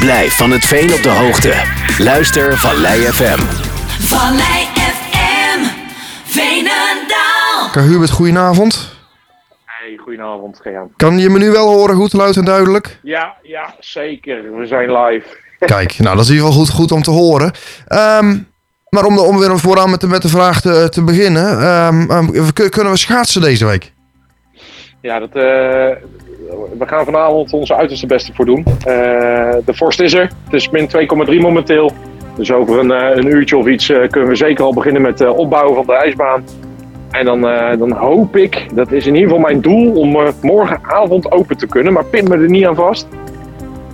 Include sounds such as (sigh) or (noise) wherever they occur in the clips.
Blijf van het veen op de hoogte. Luister Vallei FM. Vallei FM, Veenendaal. Kan Hubert, goedenavond. Hey, goedenavond, Gean. Kan je me nu wel horen, goed, luid en duidelijk? Ja, ja, zeker. We zijn live. (laughs) Kijk, nou dat is in ieder geval goed, goed om te horen. Ehm, maar om, de, om weer vooraan met de, met de vraag te, te beginnen. ehm, ehm, kun- kunnen we schaatsen deze week? Ja, dat, eh, we gaan vanavond onze uiterste beste voor doen. Eh, de vorst is er. Het is min 2,3 momenteel. Dus over een, eh, een uurtje of iets eh, kunnen we zeker al beginnen met het opbouwen van de ijsbaan. En dan, dan hoop ik, dat is in ieder geval mijn doel, om morgenavond open te kunnen. Maar pin me er niet aan vast.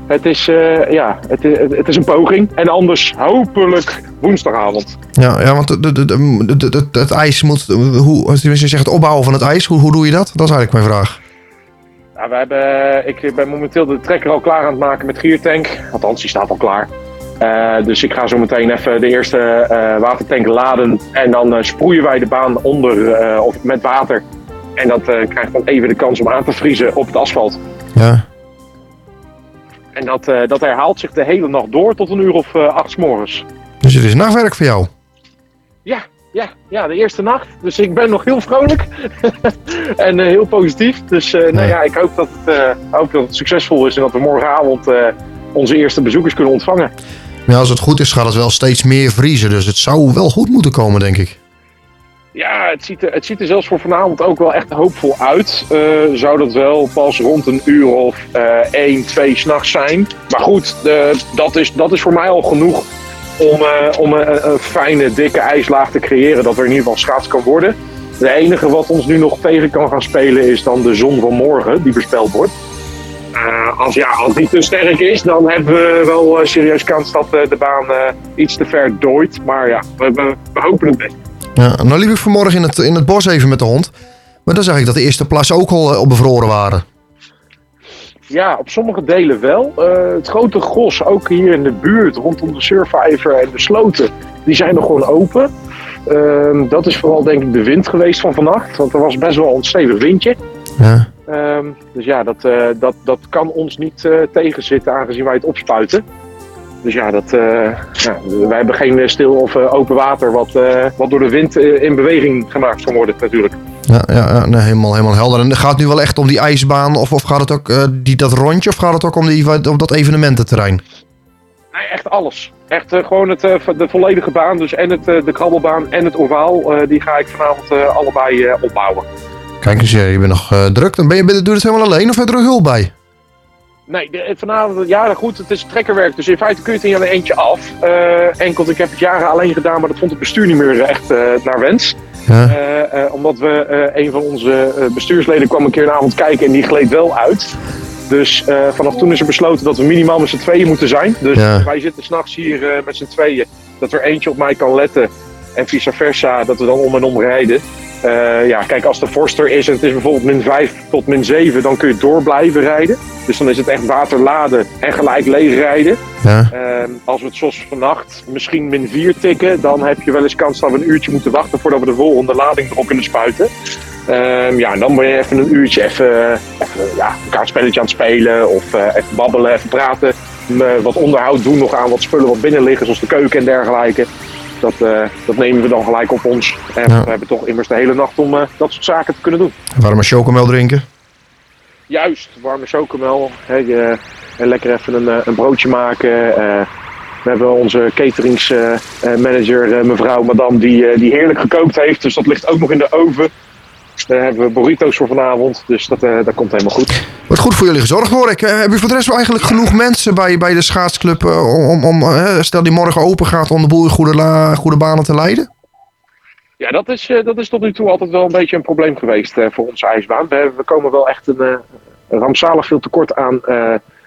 Het is, ja, het, het, is een poging. En anders hopelijk woensdagavond. Ja, ja want het ijs moet. Hoe, als je zegt opbouwen van het ijs, hoe, hoe doe je dat? Dat is eigenlijk mijn vraag. Ja, we hebben, ik ben momenteel de trekker al klaar aan het maken met giertank. Althans, die staat al klaar. Eh, dus ik ga zo meteen even de eerste eh, watertank laden. En dan eh, sproeien wij de baan onder of met water. En dat krijgt dan even de kans om aan te vriezen op het asfalt. Ja. En dat, dat herhaalt zich de hele nacht door tot een uur of acht 's morgens. Dus het is nachtwerk voor jou. Ja, ja, ja, de eerste nacht. Dus ik ben nog heel vrolijk. (laughs) en eh, heel positief. Dus eh, nou Ja. ja, ik hoop dat, het, eh, hoop dat het succesvol is. En dat we morgenavond onze eerste bezoekers kunnen ontvangen. Maar als het goed is, gaat het wel steeds meer vriezen. Dus het zou wel goed moeten komen, denk ik. Ja, het ziet, er, het ziet er zelfs voor vanavond ook wel echt hoopvol uit. Zou dat wel pas rond een uur of 1, 2 s'nachts zijn. Maar goed, dat, is, dat is voor mij al genoeg om, eh, om een, een fijne, dikke ijslaag te creëren. Dat er in ieder geval schaats kan worden. De enige wat ons nu nog tegen kan gaan spelen is dan de zon van morgen, die voorspeld wordt. Eh, als, ja, als die te sterk is, dan hebben we wel eh, serieus kans dat eh, de baan eh, iets te ver dooit. Maar ja, we, we, hopen het best. Ja, nou liep ik vanmorgen in het, in het bos even met de hond. Maar dan zag ik dat de eerste plassen ook eh, al bevroren waren. Ja, op sommige delen wel. Eh, het grote gros, ook hier in de buurt, rondom de survivor en de sloten, die zijn nog gewoon open. Ehm, dat is vooral denk ik de wind geweest van vannacht, want er was best wel een stevig windje. Ja. Ehm, dus ja, dat, eh, dat, dat kan ons niet eh, tegenzitten aangezien wij het opspuiten. Dus ja, dat, ja, wij hebben geen stil of open water wat, wat door de wind in beweging gemaakt kan worden natuurlijk. Ja, ja, nee, helemaal, helemaal helder. En gaat het nu wel echt om die ijsbaan? Of, of gaat het ook eh, die, dat rondje? Of gaat het ook om, die, om dat evenemententerrein? Nee, echt alles. Echt eh, gewoon het, eh, de volledige baan. Dus en het, de krabbelbaan en het ovaal. die ga ik vanavond allebei opbouwen. Kijk eens, je je bent nog druk. Dan ben je, ben, doe je het helemaal alleen of heb je er hulp bij? Nee, de, vanavond, ja goed, het is trekkerwerk. Dus in feite kun je het in je eentje af. Enkel, ik heb het jaren alleen gedaan, maar dat vond het bestuur niet meer echt naar wens. Ja. Eh, eh, omdat we, eh, een van onze bestuursleden kwam een keer een avond kijken en die gleed wel uit. Dus vanaf toen is er besloten dat we minimaal met z'n tweeën moeten zijn. Dus Ja. wij zitten s'nachts hier met z'n tweeën. Dat er eentje op mij kan letten en vice versa, dat we dan om en om rijden. Eh, ja, kijk, als de vorster is en het is bijvoorbeeld min 5 tot min 7, dan kun je door blijven rijden. Dus dan is het echt water laden en gelijk leeg rijden. Ja. Ehm, als we het zoals vannacht misschien min 4 tikken, dan heb je wel eens kans dat we een uurtje moeten wachten voordat we de volgende lading erop kunnen spuiten. Ehm, ja, en dan ben je even een uurtje even, even ja, een kaartspelletje aan het spelen of eh, even babbelen, even praten. M, eh, wat onderhoud doen nog aan wat spullen wat binnen liggen, zoals de keuken en dergelijke. Dat, eh, dat nemen we dan gelijk op ons. En Ja. we hebben toch immers de hele nacht om eh, dat soort zaken te kunnen doen. Warme chocomel drinken. Juist, warme chocomel. Hè, je- en lekker even een, eh, een broodje maken. eh. we hebben onze cateringsmanager, mevrouw, madame, die, eh, die heerlijk gekookt heeft. Dus dat ligt ook nog in de oven. Daar hebben we burrito's voor vanavond. Dus dat, eh, dat komt helemaal goed. Wordt goed voor jullie gezorgd hoor ik. Eh, heb je voor de rest wel eigenlijk genoeg mensen bij, bij de schaatsclub eh, om, om stel die morgen open gaat om de boel in goede, la- goede banen te leiden? Ja, dat is, dat is tot nu toe altijd wel een beetje een probleem geweest voor onze ijsbaan. We, we komen wel echt een, rampzalig veel tekort aan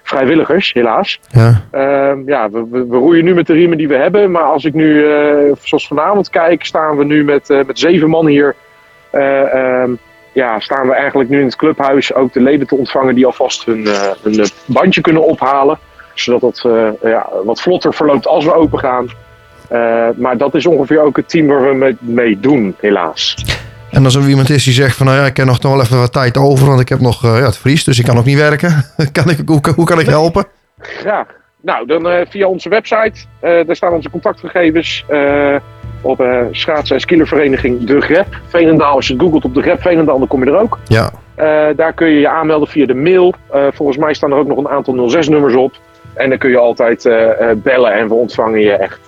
vrijwilligers, helaas. Ja. Ehm, ja, we, we, we roeien nu met de riemen die we hebben. Maar als ik nu, zoals vanavond kijk, staan we nu met, met zeven man hier. Eh, ehm, ja, staan we eigenlijk nu in het clubhuis ook de leden te ontvangen die alvast hun, eh, hun eh, bandje kunnen ophalen. Zodat eh, ja, wat vlotter verloopt als we open gaan. Maar dat is ongeveer ook het team waar we mee, mee doen, helaas. En als er iemand is die zegt van nou ja, ik heb nog, nog wel even wat tijd over, want ik heb nog, ja, het vriest, dus ik kan ook niet werken. (laughs) kan ik, hoe, hoe kan ik helpen? Graag. nou, dan via onze website. eh, daar staan onze contactgegevens. Op eh schaatsen- en skielervereniging De Grep. Veenendaal, als je het googelt op De Grep Veenendaal, dan kom je er ook. Ja. Eh, daar kun je je aanmelden via de mail. Eh, volgens mij staan er ook nog een aantal 06-nummers op. En dan kun je altijd bellen en we ontvangen je echt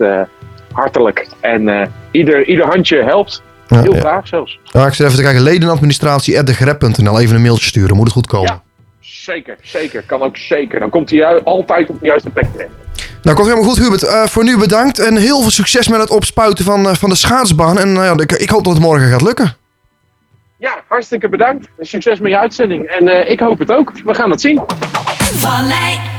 hartelijk. En ieder, ieder handje helpt. Ja, Heel ja. graag zelfs. Ja, ik zit even te kijken. Ledenadministratie.degrep.nl. Even een mailtje sturen. Moet het goed komen. Ja. Zeker, zeker. Kan ook zeker. Dan komt hij altijd op de juiste plek terecht. Nou, komt helemaal goed, Hubert. Eh, voor nu bedankt. En heel veel succes met het opspuiten van, eh, van de schaatsbaan. En nou ja, ik, ik hoop dat het morgen gaat lukken. Ja, hartstikke bedankt. Succes met je uitzending. En eh, ik hoop het ook. We gaan het zien. Vallei